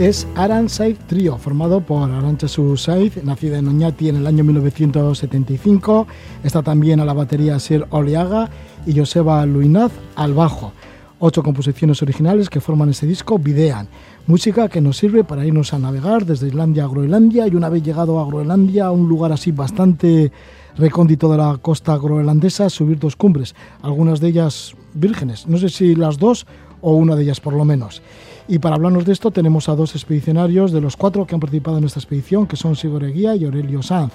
es Aran Said Trio, formado por Arancha Said, nacida en Oñati en el año 1975. Está también a la batería Sir Oliaga y Joseba Luinaz al bajo. Ocho composiciones originales que forman ese disco videan. Música que nos sirve para irnos a navegar desde Islandia a Groenlandia y una vez llegado a Groenlandia, un lugar así bastante recóndito de la costa groenlandesa, subir dos cumbres, algunas de ellas vírgenes, no sé si las dos o una de ellas por lo menos. Y para hablarnos de esto tenemos a dos expedicionarios de los cuatro que han participado en esta expedición, que son Sigor Eguía y Aurelio Sanz.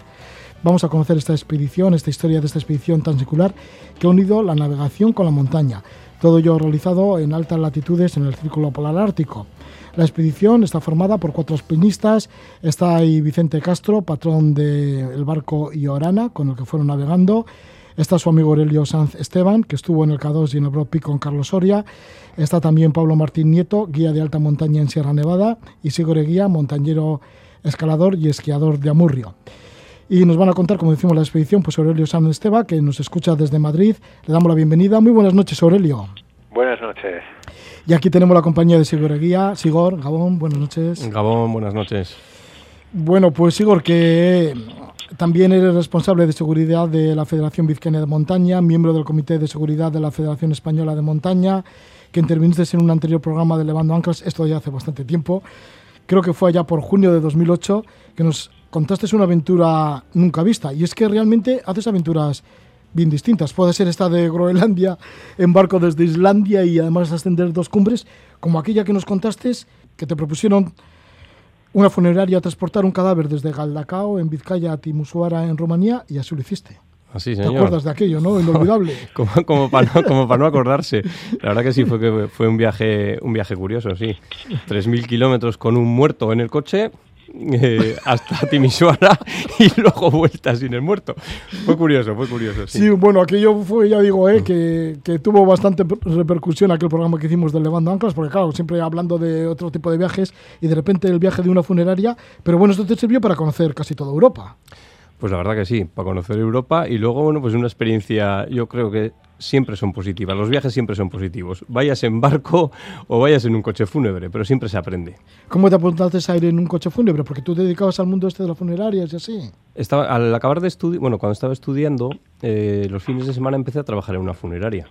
Vamos a conocer esta expedición, esta historia de esta expedición tan secular que ha unido la navegación con la montaña. Todo ello realizado en altas latitudes en el Círculo Polar Ártico. La expedición está formada por cuatro alpinistas. Está ahí Vicente Castro, patrón del barco Iorana, con el que fueron navegando. Está su amigo Aurelio Sanz Esteban, que estuvo en el K2 y en el Broad con Carlos Soria. Está también Pablo Martín Nieto, guía de alta montaña en Sierra Nevada. Y Sigore Guía, montañero, escalador y esquiador de Amurrio. Y nos van a contar, como decimos, la expedición, pues Aurelio Sanz Esteban, que nos escucha desde Madrid. Le damos la bienvenida. Muy buenas noches, Aurelio. Buenas noches. Y aquí tenemos la compañía de Sigor Guía. Sigor, Gabón, buenas noches. Gabón, buenas noches. Bueno, pues Sigor, que también eres responsable de seguridad de la Federación Vizcaína de Montaña, miembro del Comité de Seguridad de la Federación Española de Montaña, que interviniste en un anterior programa de Levando Anclas, esto ya hace bastante tiempo, creo que fue allá por junio de 2008, que nos contaste una aventura nunca vista. Y es que realmente haces aventuras bien distintas. Puede ser esta de Groenlandia en barco desde Islandia y además ascender dos cumbres, como aquella que nos contaste, que te propusieron una funeraria transportar un cadáver desde Galdacao, en Vizcaya, a Timisoara, en Rumanía, y así lo hiciste. Así, señor. ¿Te acuerdas de aquello, no? Inolvidable. como, como, para no, como para no acordarse. La verdad que sí, fue, que fue un, viaje, un viaje curioso, sí. 3.000 kilómetros con un muerto en el coche, eh, hasta Timisoara y luego vuelta sin el muerto. Fue curioso, fue curioso. Sí, bueno, aquello fue, ya digo, eh, que, que, tuvo bastante repercusión aquel programa que hicimos del Levando Anclas, porque claro, siempre hablando de otro tipo de viajes y de repente el viaje de una funeraria, pero bueno, esto te sirvió para conocer casi toda Europa. Pues la verdad que sí, para conocer Europa y luego, bueno, pues una experiencia, yo creo que siempre son positivas, los viajes siempre son positivos, vayas en barco o vayas en un coche fúnebre, pero siempre se aprende. ¿Cómo te apuntaste a ir en un coche fúnebre? Porque tú te dedicabas al mundo este de las funerarias y así. Estaba, al acabar de estudiar, bueno, cuando estaba estudiando, eh, los fines de semana empecé a trabajar en una funeraria.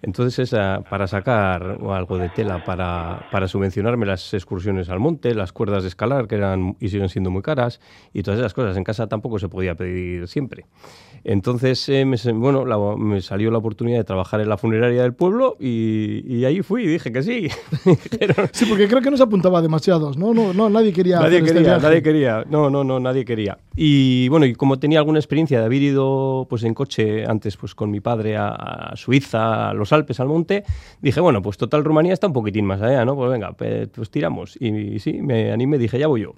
Entonces, esa, para sacar algo de tela, para, para, subvencionarme las excursiones al monte, las cuerdas de escalar, que eran y siguen siendo muy caras, y todas esas cosas. En casa tampoco se podía pedir siempre. Entonces, eh, me, bueno, me salió la oportunidad de trabajar en la funeraria del pueblo y, y ahí fui y dije que sí. sí, porque creo que no se apuntaba demasiados, ¿no? No, no nadie quería. Nadie hacer quería, este nadie quería. No, no, no, nadie quería. Y bueno, y como tenía alguna experiencia de haber ido pues en coche antes pues con mi padre a, a Suiza, a los Alpes, al monte, dije, bueno, pues total Rumanía está un poquitín más allá, ¿no? Pues venga, pues tiramos. Y, y sí, me animé, dije, ya voy yo.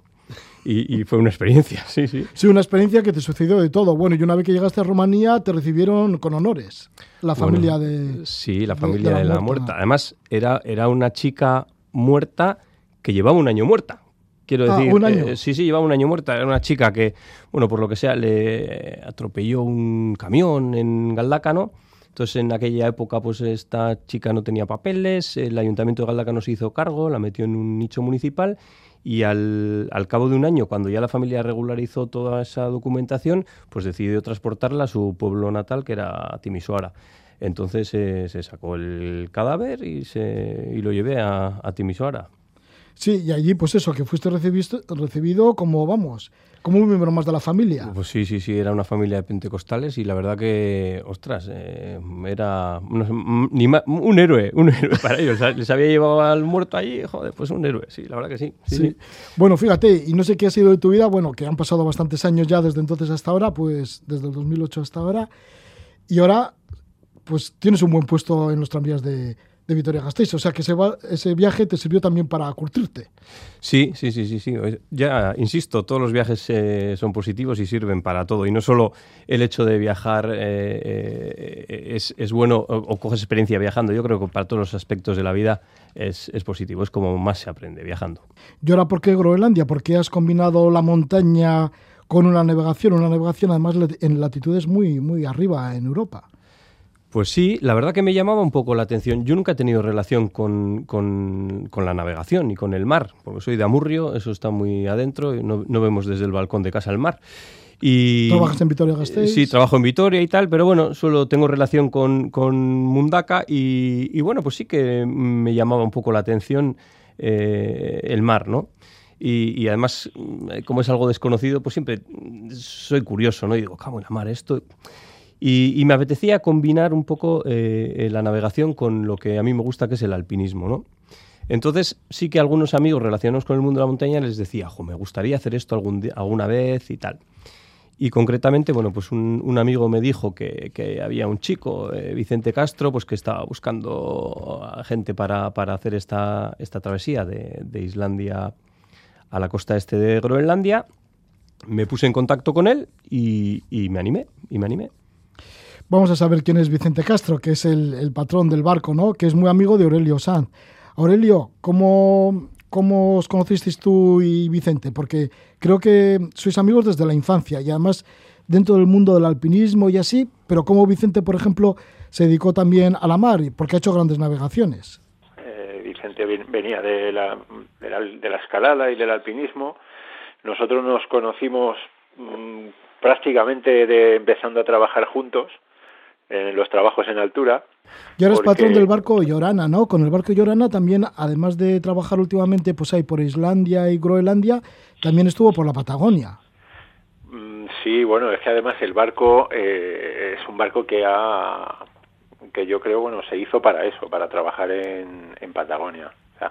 Y, y, fue una experiencia, sí, sí. Sí, una experiencia que te sucedió de todo. Bueno, y una vez que llegaste a Rumanía te recibieron con honores la familia bueno, de... Sí, la familia de, de, la, de muerta. la, muerta. Además, era, era una chica muerta que llevaba un año muerta. Quiero Ah, decir, ¿un año? eh, sí, sí, llevaba un año muerta. Era una chica que, bueno, por lo que sea, le atropelló un camión en Galdácano. Entonces, en aquella época, pues esta chica no tenía papeles, el ayuntamiento de Galdácano se hizo cargo, la metió en un nicho municipal y al, al, cabo de un año, cuando ya la familia regularizó toda esa documentación, pues decidió transportarla a su pueblo natal, que era Timisoara. Entonces eh, se sacó el cadáver y, se, y lo llevé a, a, Timisoara. Sí, y allí, pues eso, que fuiste recibido, recibido como, vamos, como un miembro más de la familia. Pues sí, sí, sí, era una familia de pentecostales y la verdad que, ostras, eh, era no ni más, un héroe, un héroe para ellos. Les había llevado al muerto allí, joder, pues un héroe, sí, la verdad que sí. Sí, sí. Bueno, fíjate, y no sé qué ha sido de tu vida, bueno, que han pasado bastantes años ya desde entonces hasta ahora, pues desde el 2008 hasta ahora, y ahora, pues tienes un buen puesto en los tranvías de, de Vitoria-Gasteiz. O sea que ese, ese, viaje te sirvió también para curtirte. Sí, sí, sí, sí, sí. Ya, insisto, todos los viajes eh, son positivos y sirven para todo. Y no solo el hecho de viajar eh, eh, es, es, bueno o, o, coges experiencia viajando. Yo creo que para todos los aspectos de la vida es, es positivo. Es como más se aprende viajando. ¿Y ahora por qué Groenlandia? ¿Por qué has combinado la montaña con una navegación? Una navegación además en latitudes muy, muy arriba en Europa. Pues sí, la verdad que me llamaba un poco la atención. Yo nunca he tenido relación con, con, la navegación y con el mar, porque soy de Amurrio, eso está muy adentro, no, no vemos desde el balcón de casa el mar. Y, ¿Trabajas en Vitoria-Gasteiz? Sí, trabajo en Vitoria y tal, pero bueno, solo tengo relación con, con Mundaka y, bueno, pues sí que me llamaba un poco la atención eh, el mar, ¿no? Y, además, como es algo desconocido, pues siempre soy curioso, ¿no? Y digo, cabo en la mar, esto... Y, me apetecía combinar un poco eh, la navegación con lo que a mí me gusta, que es el alpinismo, ¿no? Entonces, sí que algunos amigos relacionados con el mundo de la montaña les decía, jo, me gustaría hacer esto alguna vez y tal. Y concretamente, bueno, pues un, amigo me dijo que, había un chico, eh, Vicente Castro, pues que estaba buscando gente para, hacer esta, esta travesía de, Islandia a la costa este de Groenlandia. Me puse en contacto con él y me animé, y me animé. Vamos a saber quién es Vicente Castro, que es el, patrón del barco, ¿no? Que es muy amigo de Aurelio Sanz. Aurelio, ¿cómo, ¿cómo os conocisteis tú y Vicente? Porque creo que sois amigos desde la infancia y además dentro del mundo del alpinismo y así, pero cómo Vicente, por ejemplo, se dedicó también a la mar, porque ha hecho grandes navegaciones. Eh, Vicente venía de la, de la, escalada y del alpinismo. Nosotros nos conocimos mm, prácticamente de empezando a trabajar juntos en los trabajos en altura. Y ahora es patrón del barco Llorana, ¿no? Con el barco Llorana también, además de trabajar últimamente pues ahí por Islandia y Groenlandia, también estuvo por la Patagonia. Mm, sí, bueno, es que además el barco eh, es un barco que ha que yo creo, bueno, se hizo para eso, para trabajar en, en Patagonia. O sea,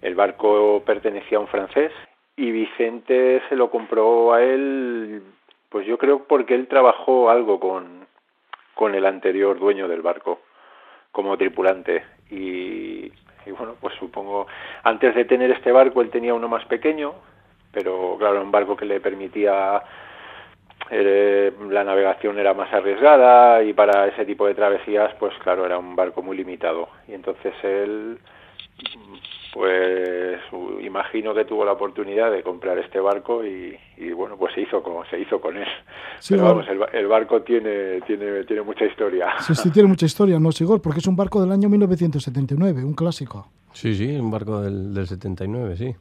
el barco pertenecía a un francés y Vicente se lo compró a él, pues yo creo porque él trabajó algo con, con el anterior dueño del barco como tripulante. Y, bueno pues supongo antes de tener este barco él tenía uno más pequeño pero claro un barco que le permitía eh, la navegación era más arriesgada y para ese tipo de travesías pues claro era un barco muy limitado. Y entonces él pues imagino que tuvo la oportunidad de comprar este barco y, bueno pues se hizo con se hizo con él sí, pero vamos el, barco tiene tiene tiene mucha historia sí sí tiene mucha historia no Sigor porque es un barco del año 1979 un clásico sí sí un barco del, del 79 sí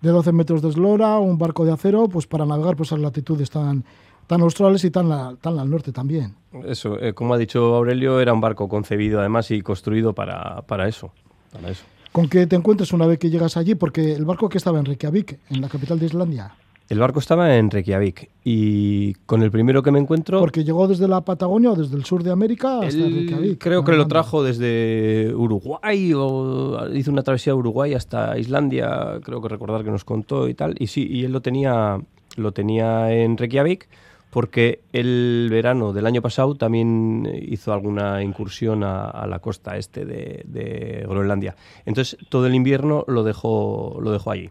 de 12 metros de eslora un barco de acero pues para navegar pues a latitudes tan tan australes y tan, tan al norte también. Eso, eh, como ha dicho Aurelio, era un barco concebido además y construido para, para eso. Para eso. ¿Con qué te encuentras una vez que llegas allí? Porque el barco que estaba en Reykjavik, en la capital de Islandia. El barco estaba en Reykjavik y con el primero que me encuentro... Porque llegó desde la Patagonia o desde el sur de América hasta Reykjavik. Creo que lo trajo desde Uruguay o hizo una travesía de Uruguay hasta Islandia, creo que recordar que nos contó y tal. Y sí, y él lo tenía, lo tenía en Reykjavik porque el verano del año pasado también hizo alguna incursión a, la costa este de, Groenlandia. Entonces todo el invierno lo dejó, lo dejó allí.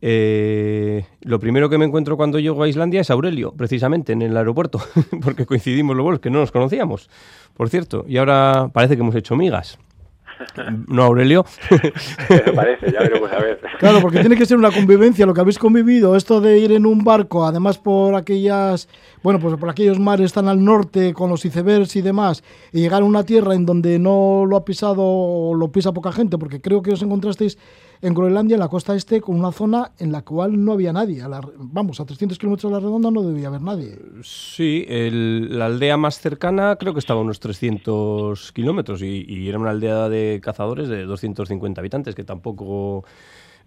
Eh, lo primero que me encuentro cuando llego a Islandia es Aurelio, precisamente en el aeropuerto, porque coincidimos luego que no nos conocíamos, por cierto, y ahora parece que hemos hecho migas. No, Aurelio. parece, ya veremos a ver. Claro, porque tiene que ser una convivencia, lo que habéis convivido, esto de ir en un barco, además por aquellas, bueno, pues por aquellos mares tan al norte, con los icebergs y demás, y llegar a una tierra en donde no lo ha pisado o lo pisa poca gente, porque creo que os encontrasteis en Groenlandia, en la costa este, con una zona en la cual no había nadie. vamos, a 300 kilómetros de la redonda no debía haber nadie. Sí, la aldea más cercana creo que estaba a unos 300 kilómetros y, era una aldea de cazadores de 250 habitantes, que tampoco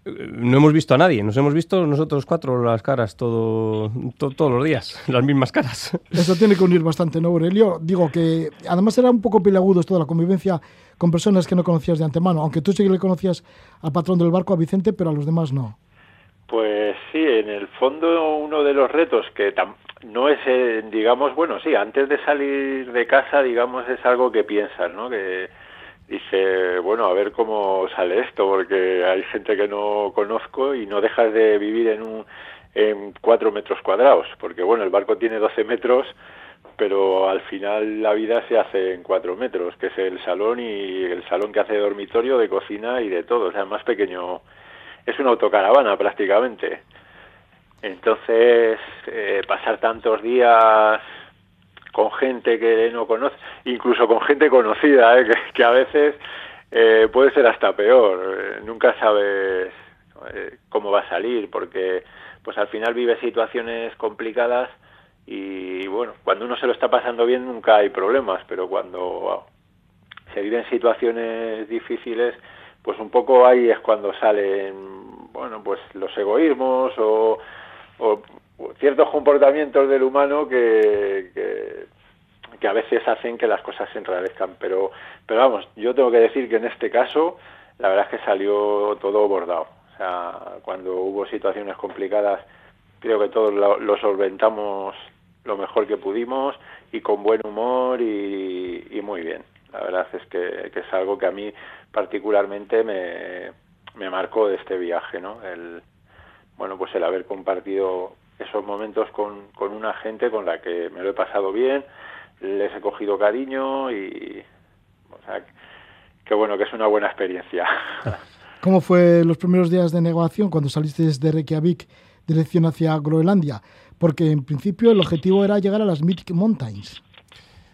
no hemos visto a nadie, nos hemos visto nosotros cuatro las caras todo, todos los días, las mismas caras. Eso tiene que unir bastante, ¿no, Aurelio? Digo que además era un poco pilagudo esto de la convivencia con personas que no conocías de antemano, aunque tú sí que le conocías al patrón del barco, a Vicente, pero a los demás no. Pues sí, en el fondo uno de los retos que no es, eh, digamos, bueno, sí, antes de salir de casa, digamos, es algo que piensas, ¿no? Que dice, bueno, a ver cómo sale esto, porque hay gente que no conozco y no dejas de vivir en un en cuatro metros cuadrados, porque bueno, el barco tiene 12 metros, pero al final la vida se hace en cuatro metros, que es el salón y el salón que hace dormitorio, de cocina y de todo, o sea, más pequeño, es una autocaravana prácticamente. Entonces, eh, pasar tantos días con gente que no conoce, incluso con gente conocida, ¿eh? que, a veces eh, puede ser hasta peor. nunca sabes cómo va a salir, porque pues al final vive situaciones complicadas y bueno, cuando uno se lo está pasando bien nunca hay problemas, pero cuando se viven situaciones difíciles, pues un poco ahí es cuando salen, bueno, pues los egoísmos o, ciertos comportamientos del humano que, que, a veces hacen que las cosas se enrarezcan. Pero, pero vamos, yo tengo que decir que en este caso, la verdad es que salió todo bordado. O sea, cuando hubo situaciones complicadas, creo que todos lo, solventamos lo mejor que pudimos y con buen humor y muy bien. La verdad es que, es algo que a mí particularmente me, me marcó de este viaje, ¿no? El, bueno, pues el haber compartido esos momentos con, con una gente con la que me lo he pasado bien, les he cogido cariño y, o sea, que bueno, que es una buena experiencia. ¿Cómo fue los primeros días de negociación cuando saliste desde Reykjavik dirección hacia Groenlandia? Porque en principio el objetivo era llegar a las Mythic Mountains.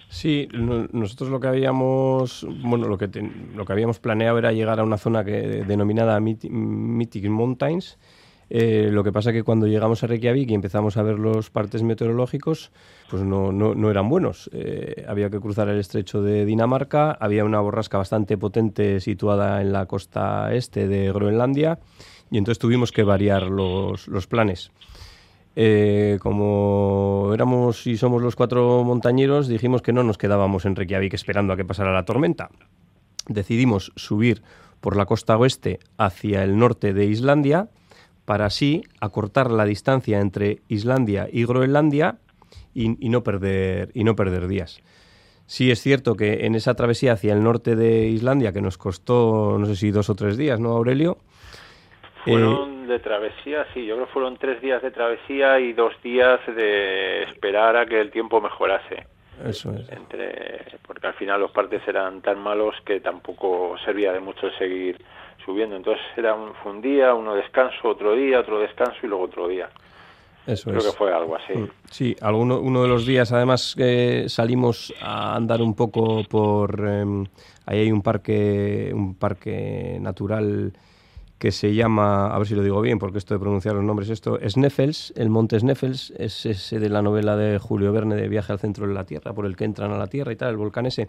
Sí, nosotros lo que habíamos, bueno, lo que, lo que habíamos planeado era llegar a una zona que, denominada Mythic Mountains. Eh, lo que pasa que cuando llegamos a Reykjavik y empezamos a ver los partes meteorológicos, pues no, no, eran buenos. Eh, había que cruzar el estrecho de Dinamarca, había una borrasca bastante potente situada en la costa este de Groenlandia y entonces tuvimos que variar los, los planes. Eh, como éramos y somos los cuatro montañeros, dijimos que no nos quedábamos en Reykjavik esperando a que pasara la tormenta. Decidimos subir por la costa oeste hacia el norte de Islandia para así acortar la distancia entre Islandia y Groenlandia y, no, perder, y no perder días. Sí es cierto que en esa travesía hacia el norte de Islandia, que nos costó, no sé si dos o tres días, ¿no, Aurelio? Fueron de travesía, sí, yo creo que fueron tres días de travesía y dos días de esperar a que el tiempo mejorase. Eso es. Entre, porque al final los partes eran tan malos que tampoco servía de mucho seguir subiendo. Entonces era un, fue un día, uno descanso, otro día, otro descanso y luego otro día. Eso Creo que fue algo así. Mm, sí, alguno, uno de los días además salimos a andar un poco por... Em, ahí hay un parque, un parque natural que se llama, a ver si lo digo bien, porque esto de pronunciar los nombres, esto, Sneffels, el monte Sneffels, es ese de la novela de Julio Verne de Viaje al centro de la Tierra, por el que entran a la Tierra y tal, el volcán ese.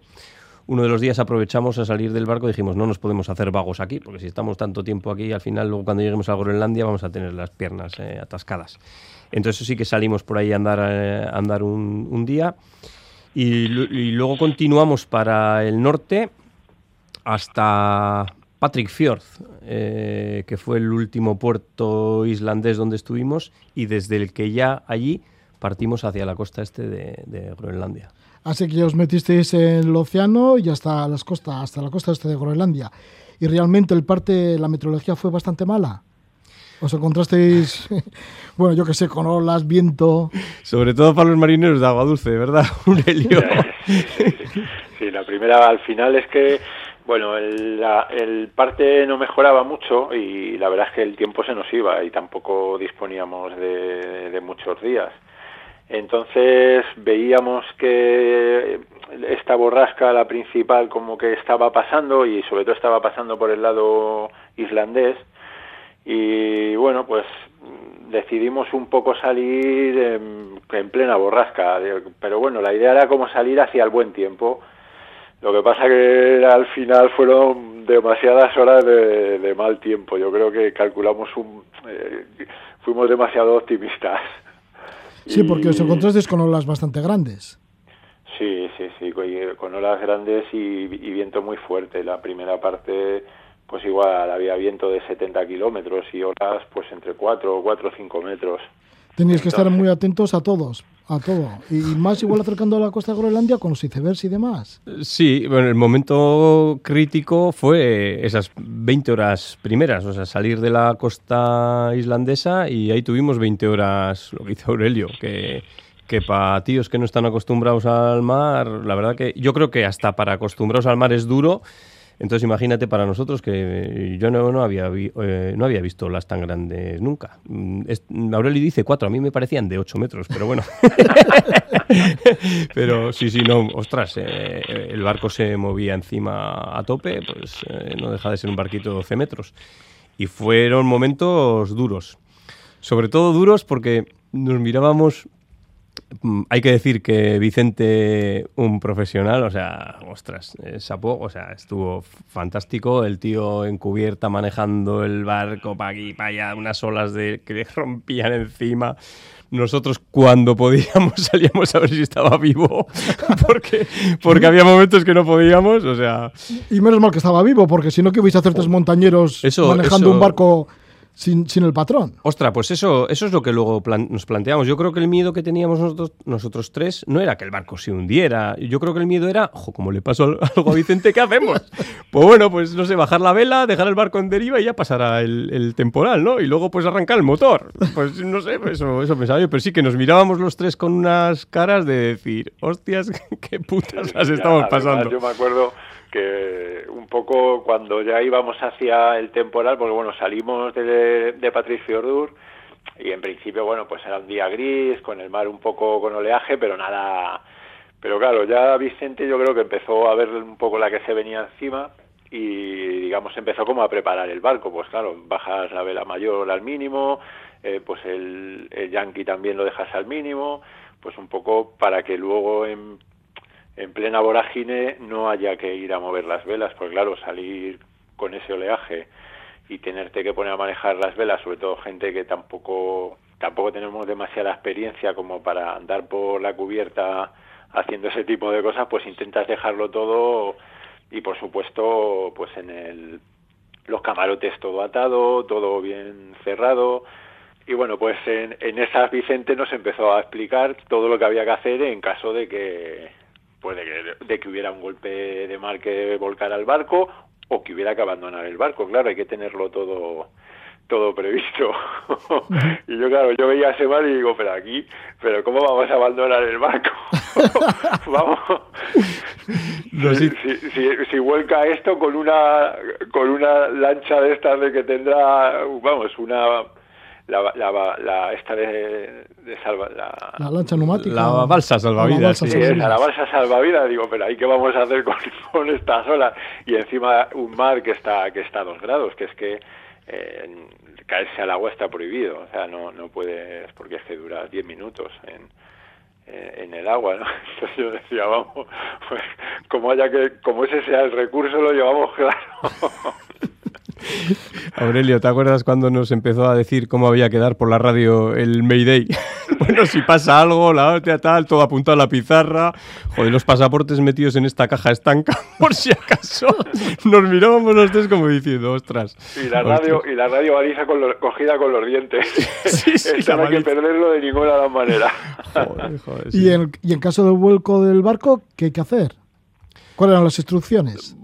Uno de los días aprovechamos a salir del barco y dijimos, no nos podemos hacer vagos aquí, porque si estamos tanto tiempo aquí, al final, luego cuando lleguemos a Groenlandia, vamos a tener las piernas eh, atascadas. Entonces sí que salimos por ahí a andar, eh, andar un, día y, luego continuamos para el norte hasta Patrick Fjord, eh, que fue el último puerto islandés donde estuvimos y desde el que ya allí partimos hacia la costa este de, Groenlandia. Así que os metisteis en el océano y hasta las costas, hasta la costa este de Groenlandia. Y realmente el parte, la meteorología fue bastante mala. ¿Os encontrasteis, bueno, yo qué sé, con olas, viento? Sobre todo para los marineros de agua dulce, ¿verdad, Aurelio? Sí, la primera al final es que bueno, el, parte no mejoraba mucho y la verdad es que el tiempo se nos iba y tampoco disponíamos de, muchos días. Entonces veíamos que esta borrasca, la principal, como que estaba pasando y sobre todo estaba pasando por el lado islandés. Y bueno, pues decidimos un poco salir en, en plena borrasca. Pero bueno, la idea era como salir hacia el buen tiempo lo que pasa que al final fueron demasiadas horas de, mal tiempo. Yo creo que calculamos un... Eh, fuimos demasiado optimistas. Sí, porque os encontrasteis con olas bastante grandes. Sí, sí, sí, con olas grandes y, viento muy fuerte. La primera parte, pues igual había viento de 70 kilómetros y olas pues entre 4, 4 o 5 metros. Tenéis que estar muy atentos a todos, a todo. Y más igual acercando a la costa de Groenlandia con los icebergs y demás. Sí, bueno, el momento crítico fue esas 20 horas primeras, o sea, salir de la costa islandesa y ahí tuvimos 20 horas, lo que hizo Aurelio, que, que para tíos que no están acostumbrados al mar, la verdad que yo creo que hasta para acostumbrados al mar es duro, Entonces imagínate para nosotros que yo no, no había, eh, no había visto las tan grandes nunca. Mm, Aureli dice cuatro, a mí me parecían de ocho metros, pero bueno. pero sí, sí, no, ostras, eh, el barco se movía encima a tope, pues eh, no deja de ser un barquito de 12 metros. Y fueron momentos duros. Sobre todo duros porque nos mirábamos hay que decir que Vicente, un profesional, o sea, ostras, eh, sapó, o sea, estuvo fantástico. El tío encubierta manejando el barco para aquí, para allá, unas olas de, que le rompían encima. Nosotros cuando podíamos salíamos a ver si estaba vivo, porque, porque había momentos que no podíamos, o sea... Y menos mal que estaba vivo, porque si no, que vais a hacer tres montañeros manejando un barco sin, el patrón. Ostras, pues eso, eso es lo que luego nos planteamos. Yo creo que el miedo que teníamos nosotros, nosotros tres no era que el barco se hundiera. Yo creo que el miedo era, ojo, como le pasó algo a Vicente, ¿qué hacemos? pues bueno, pues no sé, bajar la vela, dejar el barco en deriva y ya pasará el, temporal, ¿no? Y luego pues arrancar el motor. Pues no sé, pues eso, eso pensaba yo. Pero sí que nos mirábamos los tres con unas caras de decir, hostias, qué putas las estamos pasando. yo me acuerdo que un poco cuando ya íbamos hacia el temporal, porque bueno, salimos de, de Patricio Ordur y en principio, bueno, pues era un día gris, con el mar un poco con oleaje, pero nada... Pero claro, ya Vicente yo creo que empezó a ver un poco la que se venía encima y digamos empezó como a preparar el barco, pues claro, bajas la vela mayor al mínimo, eh, pues el, el yankee también lo dejas al mínimo, pues un poco para que luego en en plena vorágine no haya que ir a mover las velas, pues claro, salir con ese oleaje y tenerte que poner a manejar las velas, sobre todo gente que tampoco tampoco tenemos demasiada experiencia como para andar por la cubierta haciendo ese tipo de cosas, pues intentas dejarlo todo y por supuesto, pues en el los camarotes todo atado, todo bien cerrado. Y bueno, pues en, en esas Vicente nos empezó a explicar todo lo que había que hacer en caso de que pues de que, hubiera un golpe de mar que volcara el barco o que hubiera que abandonar el barco. Claro, hay que tenerlo todo todo previsto. y yo, claro, yo veía ese mar y digo, pero aquí, pero ¿cómo vamos a abandonar el barco? vamos. si, si, si, vuelca esto con una con una lancha de estas de que tendrá, vamos, una la, la, la esta de, de salva, la, la, lancha neumática. La balsa salvavidas. sí, la balsa salvavidas. Digo, pero ahí qué vamos a hacer con, con estas olas? Y encima un mar que está, que está a dos grados, que es que eh, caerse al agua está prohibido. O sea, no, no puedes, porque es que dura 10 minutos en, eh, en el agua, ¿no? Entonces yo decía, vamos, pues como haya que, como ese sea el recurso, lo llevamos claro. Aurelio, ¿te acuerdas cuando nos empezó a decir cómo había que dar por la radio el Mayday? bueno, si pasa algo, la hostia tal, todo apuntado a la pizarra. Joder, los pasaportes metidos en esta caja estanca, por si acaso. Nos mirábamos los tres como diciendo, ostras. Y la radio, y la radio baliza con cogida con los dientes. Sí, sí, no hay que perderlo de ninguna manera. ¿Y, en, y en caso del vuelco del barco, ¿qué hay que hacer? ¿Cuáles eran las instrucciones?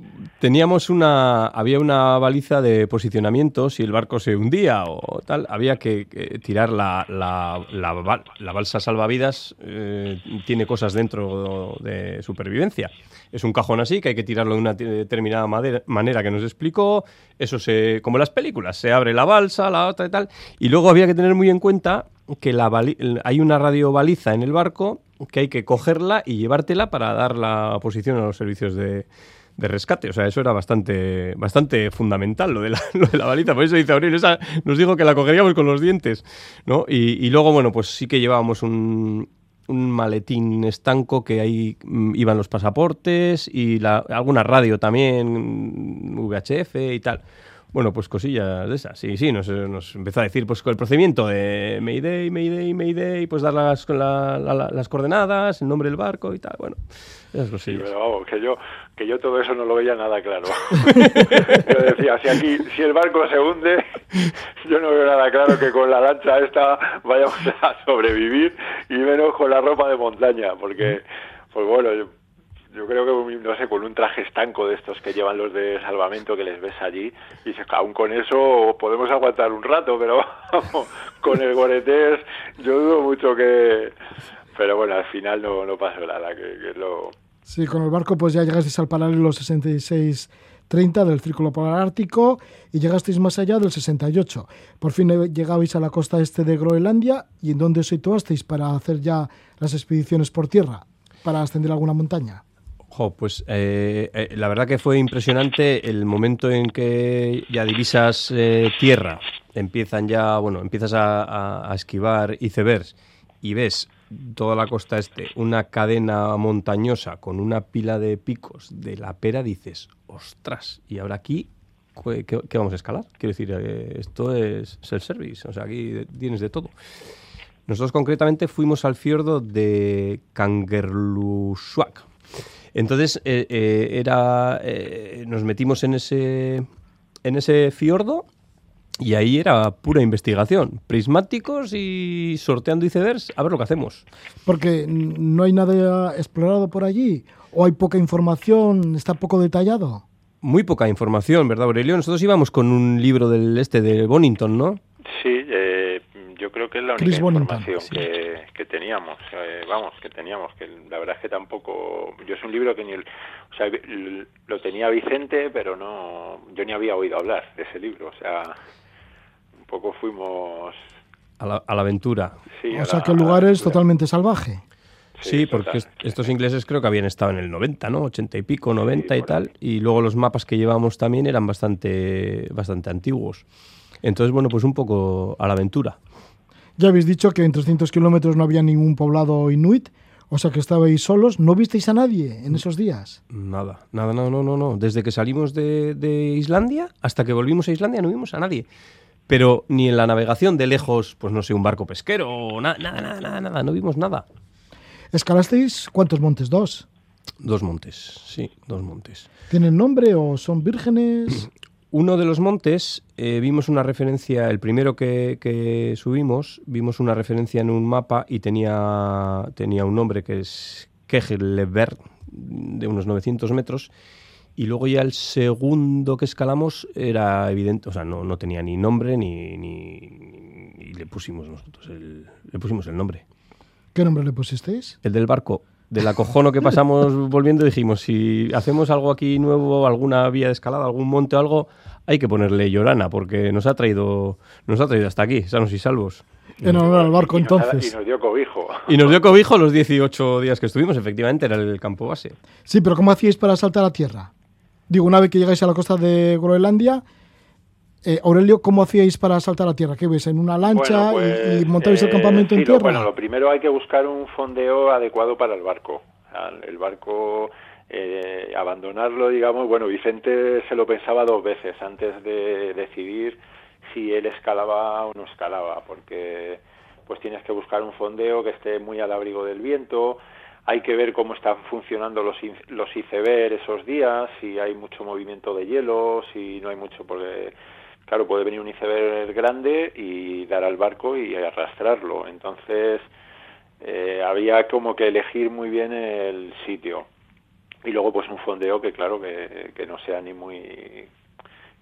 Teníamos una, había una baliza de posicionamiento, si el barco se hundía o tal, había que, tirar la, la, la, balsa salvavidas, eh, tiene cosas dentro de supervivencia. Es un cajón así que hay que tirarlo de una determinada manera que nos explicó, eso se, como las películas, se abre la balsa, la otra y tal, y luego había que tener muy en cuenta que la hay una radiobaliza en el barco que hay que cogerla y llevártela para dar la posición a los servicios de, de rescate. O sea, eso era bastante, bastante fundamental, lo de, la, lo de la balita. Por eso dice Aurel, esa nos dijo que la cogeríamos con los dientes. ¿no? Y, luego, bueno, pues sí que llevábamos un, un maletín estanco que ahí mm, iban los pasaportes y la, alguna radio también, VHF y tal. Bueno, pues cosillas de esas. Sí, sí, nos, nos, empezó a decir pues con el procedimiento de Mayday, Mayday, Mayday, pues dar las, las coordenadas, el nombre del barco y tal. Bueno, esas cosillas. pero vamos, que yo, que yo todo eso no lo veía nada claro. yo decía, si aquí, si el barco se hunde, yo no veo nada claro que con la lancha esta vayamos a sobrevivir y menos con la ropa de montaña, porque, pues bueno, yo, yo creo que, no sé, con un traje estanco de estos que llevan los de salvamento que les ves allí, y dices, aún con eso podemos aguantar un rato, pero con el goretés yo dudo mucho que... Pero bueno, al final no, no pasó nada, que, que lo... Sí, con el barco pues ya llegaste al paralelo 66 30 del Círculo Polar Ártico y llegasteis más allá del 68. Por fin llegabais a la costa este de Groenlandia y ¿en dónde os situasteis para hacer ya las expediciones por tierra, para ascender alguna montaña? Pues eh, eh, la verdad que fue impresionante el momento en que ya divisas eh, tierra, empiezan ya, bueno, empiezas a, a esquivar icebergs y ves toda la costa este, una cadena montañosa con una pila de picos de la pera, dices, ostras, y ahora aquí, ¿qué, vamos a escalar? Quiero decir, esto es self-service, o sea, aquí tienes de todo. Nosotros concretamente fuimos al fiordo de Kangerlussuaq. Entonces, eh, eh, era, nos metimos en ese, en ese fiordo y ahí era pura investigación, prismáticos y sorteando icebergs, a ver lo que hacemos. Porque no hay nada explorado por allí, o hay poca información, está poco detallado. Muy poca información, ¿verdad, Aurelio? Nosotros íbamos con un libro del este de Bonington, ¿no? Sí, eh, yo creo que es la única información que, teníamos. Eh, vamos, que teníamos. Que la verdad es que tampoco. Yo es un libro que ni. o sea, lo tenía Vicente, pero no. Yo ni había oído hablar de ese libro. O sea poco fuimos... A la, aventura. o sea que el lugar es totalmente salvaje. Sí, porque estos ingleses creo que habían estado en el 90, ¿no? 80 y pico, 90 y tal. Y luego los mapas que llevamos también eran bastante, bastante antiguos. Entonces, bueno, pues un poco a la aventura. Ya habéis dicho que en 300 kilómetros no había ningún poblado inuit, o sea que estabais solos. ¿No visteis a nadie en esos días? Nada, nada, no, no, no, no. Desde que salimos de, de Islandia hasta que volvimos a Islandia no vimos a nadie pero ni en la navegación de lejos, pues no sé, un barco pesquero, nada, nada, nada, nada, no vimos nada. ¿Escalasteis cuántos montes? ¿Dos? Dos montes, sí, dos montes. ¿Tienen nombre o son vírgenes? Uno de los montes, eh, vimos una referencia, el primero que, subimos, vimos una referencia en un mapa y tenía, tenía un nombre que es Kegeleberg, de unos 900 metros, y luego ya el segundo que escalamos era evidente, o sea, no, no tenía ni nombre ni, ni, le pusimos nosotros el, le pusimos el nombre. ¿Qué nombre le pusisteis? El del barco. Del acojono que pasamos volviendo dijimos, si hacemos algo aquí nuevo, alguna vía de escalada, algún monte o algo, hay que ponerle Llorana, porque nos ha traído, nos ha traído hasta aquí, sanos y salvos. En honor al barco, entonces. Y nos dio cobijo. Y nos dio cobijo los 18 días que estuvimos, efectivamente, era el campo base. Sí, pero ¿cómo hacíais para saltar a tierra? Digo, una vez que llegáis a la costa de Groenlandia, eh, Aurelio, ¿cómo hacíais para saltar a tierra? ¿Qué ves? ¿En una lancha y, pues, montabais el campamento en tierra? bueno, lo primero hay que buscar un fondeo adecuado para el barco. El barco, eh, abandonarlo, digamos, bueno, Vicente se lo pensaba dos veces antes de decidir si él escalaba o no escalaba, porque pues tienes que buscar un fondeo que esté muy al abrigo del viento, hay que ver cómo están funcionando los, los icebergs esos días, si hay mucho movimiento de hielo, si no hay mucho, porque claro, puede venir un iceberg grande y dar al barco y arrastrarlo. Entonces, eh, había como que elegir muy bien el sitio. Y luego, pues un fondeo que, claro, que, que no sea ni muy.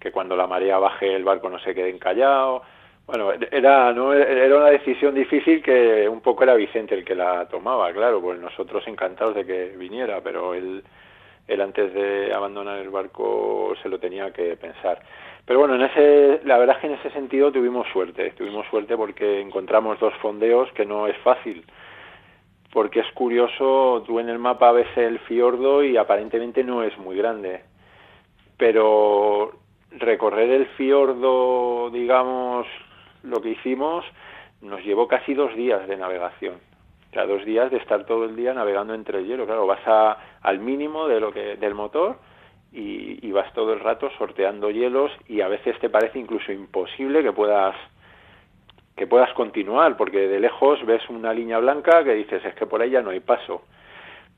que cuando la marea baje el barco no se quede encallado bueno, era, ¿no? era una decisión difícil que un poco era Vicente el que la tomaba, claro, pues nosotros encantados de que viniera, pero él, él antes de abandonar el barco se lo tenía que pensar. Pero bueno, en ese, la verdad es que en ese sentido tuvimos suerte, tuvimos suerte porque encontramos dos fondeos que no es fácil, porque es curioso, tú en el mapa ves el fiordo y aparentemente no es muy grande, pero recorrer el fiordo, digamos, lo que hicimos nos llevó casi dos días de navegación. O sea, dos días de estar todo el día navegando entre el hielo. Claro, vas a, al mínimo de lo que, del motor y, y, vas todo el rato sorteando hielos y a veces te parece incluso imposible que puedas que puedas continuar porque de lejos ves una línea blanca que dices es que por ya no hay paso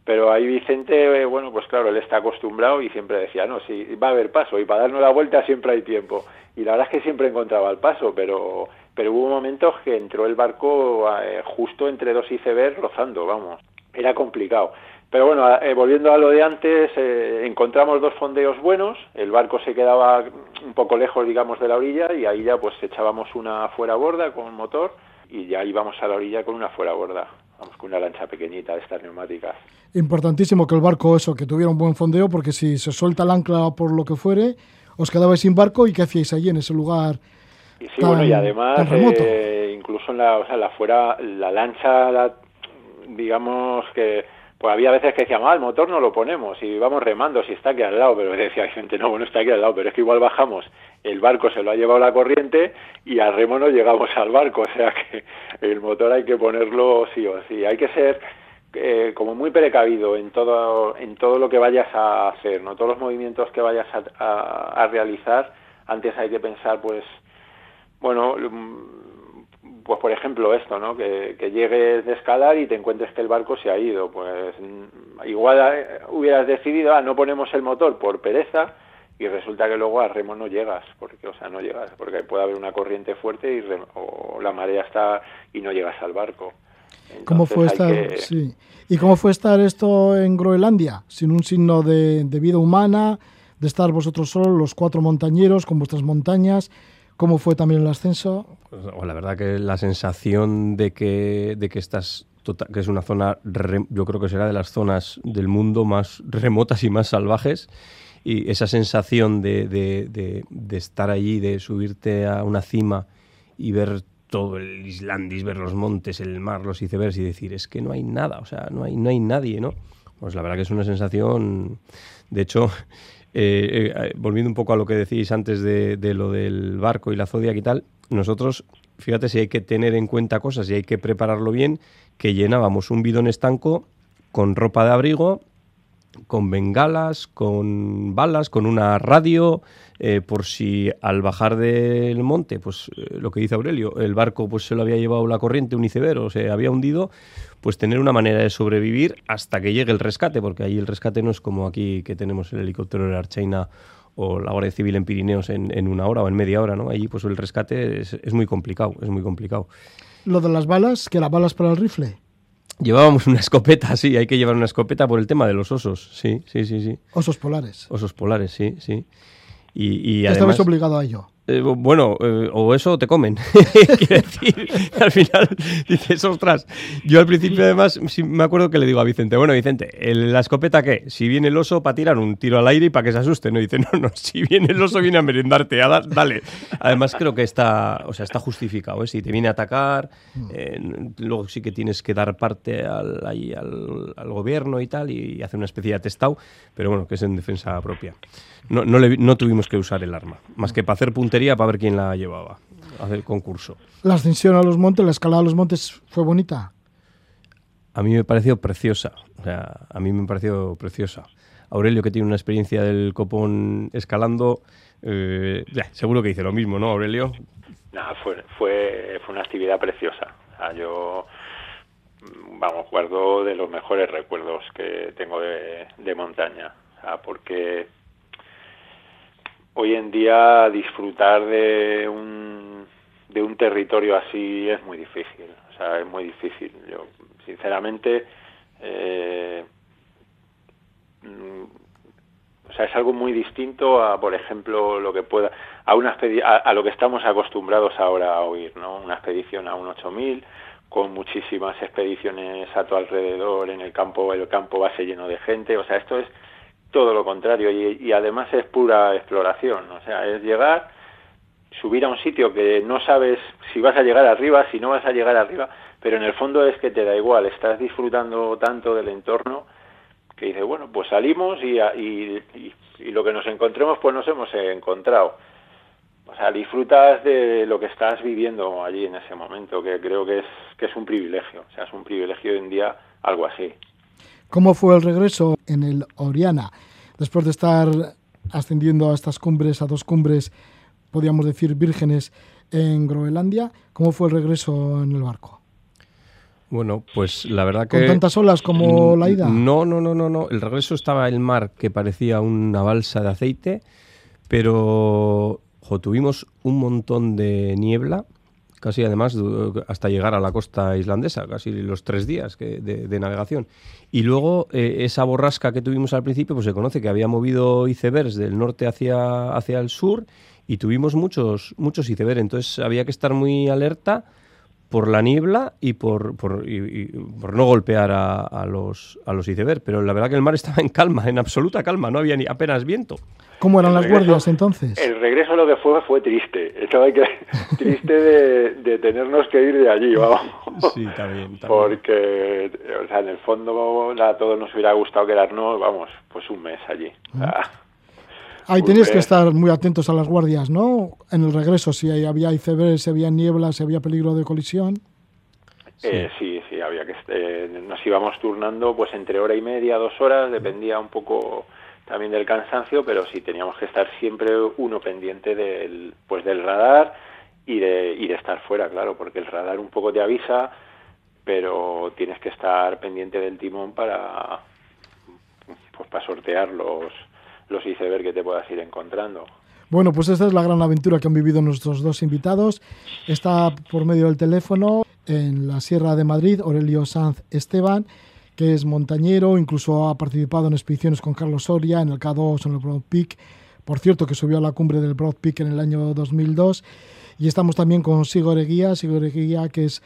pero ahí Vicente, eh, bueno, pues claro, él está acostumbrado y siempre decía, no, sí, va a haber paso y para darnos la vuelta siempre hay tiempo. Y la verdad es que siempre encontraba el paso, pero, pero hubo momentos que entró el barco eh, justo entre dos icebergs rozando, vamos, era complicado. Pero bueno, eh, volviendo a lo de antes, encontramos dos fondeos buenos, el barco se quedaba un poco lejos, digamos, de la orilla y ahí ya pues echábamos una fuera borda con motor y ya íbamos a la orilla con una fuera borda. vamos con una lancha pequeñita de estas neumáticas. Importantísimo que el barco, eso, que tuviera un buen fondeo, porque si se suelta el ancla por lo que fuere, os quedabais sin barco y qué hacíais allí en ese lugar. Y sí, bueno, y además, eh, incluso en la, o sea, la fuera, la lancha, digamos que pues había veces que decíamos, ah, el motor no lo ponemos y vamos remando si está aquí al lado, pero decía gente, no, bueno, está aquí al lado, pero es que igual bajamos, el barco se lo ha llevado la corriente y al remo no llegamos al barco, o sea que el motor hay que ponerlo sí o sí, hay que ser eh, como muy precavido en todo, en todo lo que vayas a hacer, ¿no? Todos los movimientos que vayas a, a realizar, antes hay que pensar, pues, bueno, pues por ejemplo esto, ¿no? Que, llegues de escalar y te encuentres que el barco se ha ido, pues mm, igual eh, hubieras decidido, ah, no ponemos el motor por pereza y resulta que luego a remo no llegas, porque o sea, no llegas, porque puede haber una corriente fuerte y o la marea está y no llegas al barco. ¿Cómo fue estar, sí. ¿Y cómo fue estar esto en Groenlandia, sin un signo de, de vida humana, de estar vosotros solos, los cuatro montañeros, con vuestras montañas? ¿Cómo fue también el ascenso? Pues, la verdad que la sensación de que, de que estás tota, que es una zona, yo creo que será de las zonas del mundo más remotas y más salvajes, y esa sensación de, de, de, estar allí, de subirte a una cima y ver todo el Islandis, ver los montes, el mar, los icebergs y decir, es que no hay nada, o sea, no hay, no hay nadie, ¿no? Pues la verdad que es una sensación, de hecho, eh, eh, volviendo un poco a lo que decís antes de, lo del barco y la Zodiac y tal, nosotros, fíjate si hay que tener en cuenta cosas y hay que prepararlo bien, que llenábamos un bidón estanco con ropa de abrigo, con bengalas, con balas, con una radio, eh, por si al bajar del monte, pues eh, lo que dice Aurelio, el barco pues se lo había llevado la corriente, un iceberg, o se había hundido, pues tener una manera de sobrevivir hasta que llegue el rescate, porque ahí el rescate no es como aquí que tenemos el helicóptero de la Archaina o la Guardia Civil en Pirineos en, una hora o en media hora, ¿no? Allí pues el rescate es, es muy complicado, es muy complicado. Lo de las balas, que las balas para el rifle. Llevábamos una escopeta, sí, hay que llevar una escopeta por el tema de los osos, sí, sí, sí, sí. Osos polares. Osos polares, sí, sí. Y, y además, obligado a ello. Eh, bueno, eh, o eso te comen. Quiere decir, al final dices, ostras. Yo al principio, además, me acuerdo que le digo a Vicente, bueno, Vicente, ¿la escopeta qué? Si viene el oso para tirar un tiro al aire y para que se asuste, ¿no? dice, no, no, si viene el oso viene a merendarte, dale. Además, creo que está, o sea, está justificado, ¿eh? Si te viene a atacar, mm. luego sí que tienes que dar parte al, al, gobierno y tal, y, hacer una especie de atestado, pero bueno, que es en defensa propia. No, no, no tuvimos que usar el arma, más que para hacer puntería para ver quién la llevaba, hacer concurso. ¿La ascensión a los montes, la escalada a los montes fue bonita? A mí me pareció preciosa, o sea, a mí me pareció preciosa. Aurelio, que tiene una experiencia del copón escalando, eh, seguro que dice lo mismo, ¿no, Aurelio? Nada, fue, fue, fue una actividad preciosa. O sea, yo, vamos, guardo de los mejores recuerdos que tengo de, de montaña. O sea, porque hoy en día disfrutar de un, de un territorio así es muy difícil. O sea, es muy difícil. Yo, sinceramente, eh, mm, o sea, es algo muy distinto a, por ejemplo, lo que pueda, a una a, lo que estamos acostumbrados ahora a oír, ¿no? Una expedición a un 8000 con muchísimas expediciones a tu alrededor en el campo, el campo base lleno de gente, o sea, esto es todo lo contrario y, además es pura exploración, o sea, es llegar, subir a un sitio que no sabes si vas a llegar arriba, si no vas a llegar arriba, pero en el fondo es que te da igual, estás disfrutando tanto del entorno que dices, bueno, pues salimos y, y, y lo que nos encontremos pues nos hemos encontrado. O sea, disfrutas de lo que estás viviendo allí en ese momento, que creo que es, que es un privilegio, o sea, es un privilegio hoy en día algo así. ¿Cómo fue el regreso en el Oriana? Después de estar ascendiendo a estas cumbres, a dos cumbres, podríamos decir, vírgenes en Groenlandia, ¿cómo fue el regreso en el barco? Bueno, pues la verdad que... ¿Con tantas olas como la ida? No, no, no, no, no. El regreso estaba el mar que parecía una balsa de aceite, pero tuvimos un montón de niebla casi además hasta llegar a la costa islandesa, casi los tres días de, navegación. Y luego eh, esa borrasca que tuvimos al principio, pues se conoce que había movido icebergs del norte hacia, hacia el sur y tuvimos muchos, muchos icebergs. Entonces había que estar muy alerta por la niebla y por, por, por no golpear a, los, a los icebergs. Pero la verdad que el mar estaba en calma, en absoluta calma, no había ni apenas viento. ¿Cómo eran las guardias entonces? El regreso lo que fue fue triste. Estaba que, triste de, tenernos que ir de allí, vamos. Sí, también, Porque, o sea, en el fondo a todos nos hubiera gustado quedarnos, vamos, pues un mes allí. Ahí tenéis que estar muy atentos a las guardias, ¿no? En el regreso, si había icebergs, si había niebla, si había peligro de colisión. Eh, sí, sí, había que eh, nos íbamos turnando pues entre hora y media, dos horas, dependía un poco también del cansancio, pero sí teníamos que estar siempre uno pendiente del pues del radar y de, y de estar fuera, claro, porque el radar un poco te avisa, pero tienes que estar pendiente del timón para pues para sortear los los icebergs que te puedas ir encontrando. Bueno, pues esta es la gran aventura que han vivido nuestros dos invitados. Está por medio del teléfono en la Sierra de Madrid, Aurelio Sanz Esteban, que es montañero, incluso ha participado en expediciones con Carlos Soria en el K2 en el Broad Peak. Por cierto, que subió a la cumbre del Broad Peak en el año 2002. Y estamos también con Sigor Eguía, Sigor Eguía, que es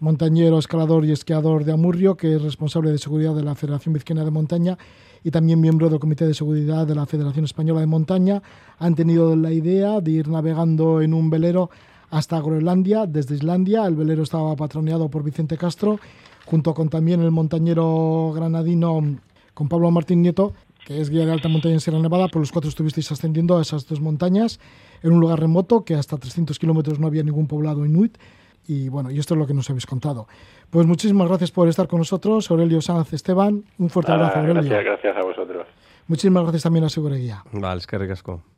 montañero, escalador y esquiador de Amurrio, que es responsable de seguridad de la Federación Vizcaína de Montaña y también miembro del Comité de Seguridad de la Federación Española de Montaña, han tenido la idea de ir navegando en un velero hasta Groenlandia, desde Islandia. El velero estaba patroneado por Vicente Castro, junto con también el montañero granadino con Pablo Martín Nieto, que es guía de alta montaña en Sierra Nevada, por los cuatro estuvisteis ascendiendo a esas dos montañas en un lugar remoto que hasta 300 kilómetros no había ningún poblado inuit. Y bueno, y esto es lo que nos habéis contado. Pues muchísimas gracias por estar con nosotros, Aurelio Sanz Esteban. Un fuerte abrazo, Aurelio. Gracias, gracias a vosotros. Muchísimas gracias también a Segureguía. Vale, es que ricasco.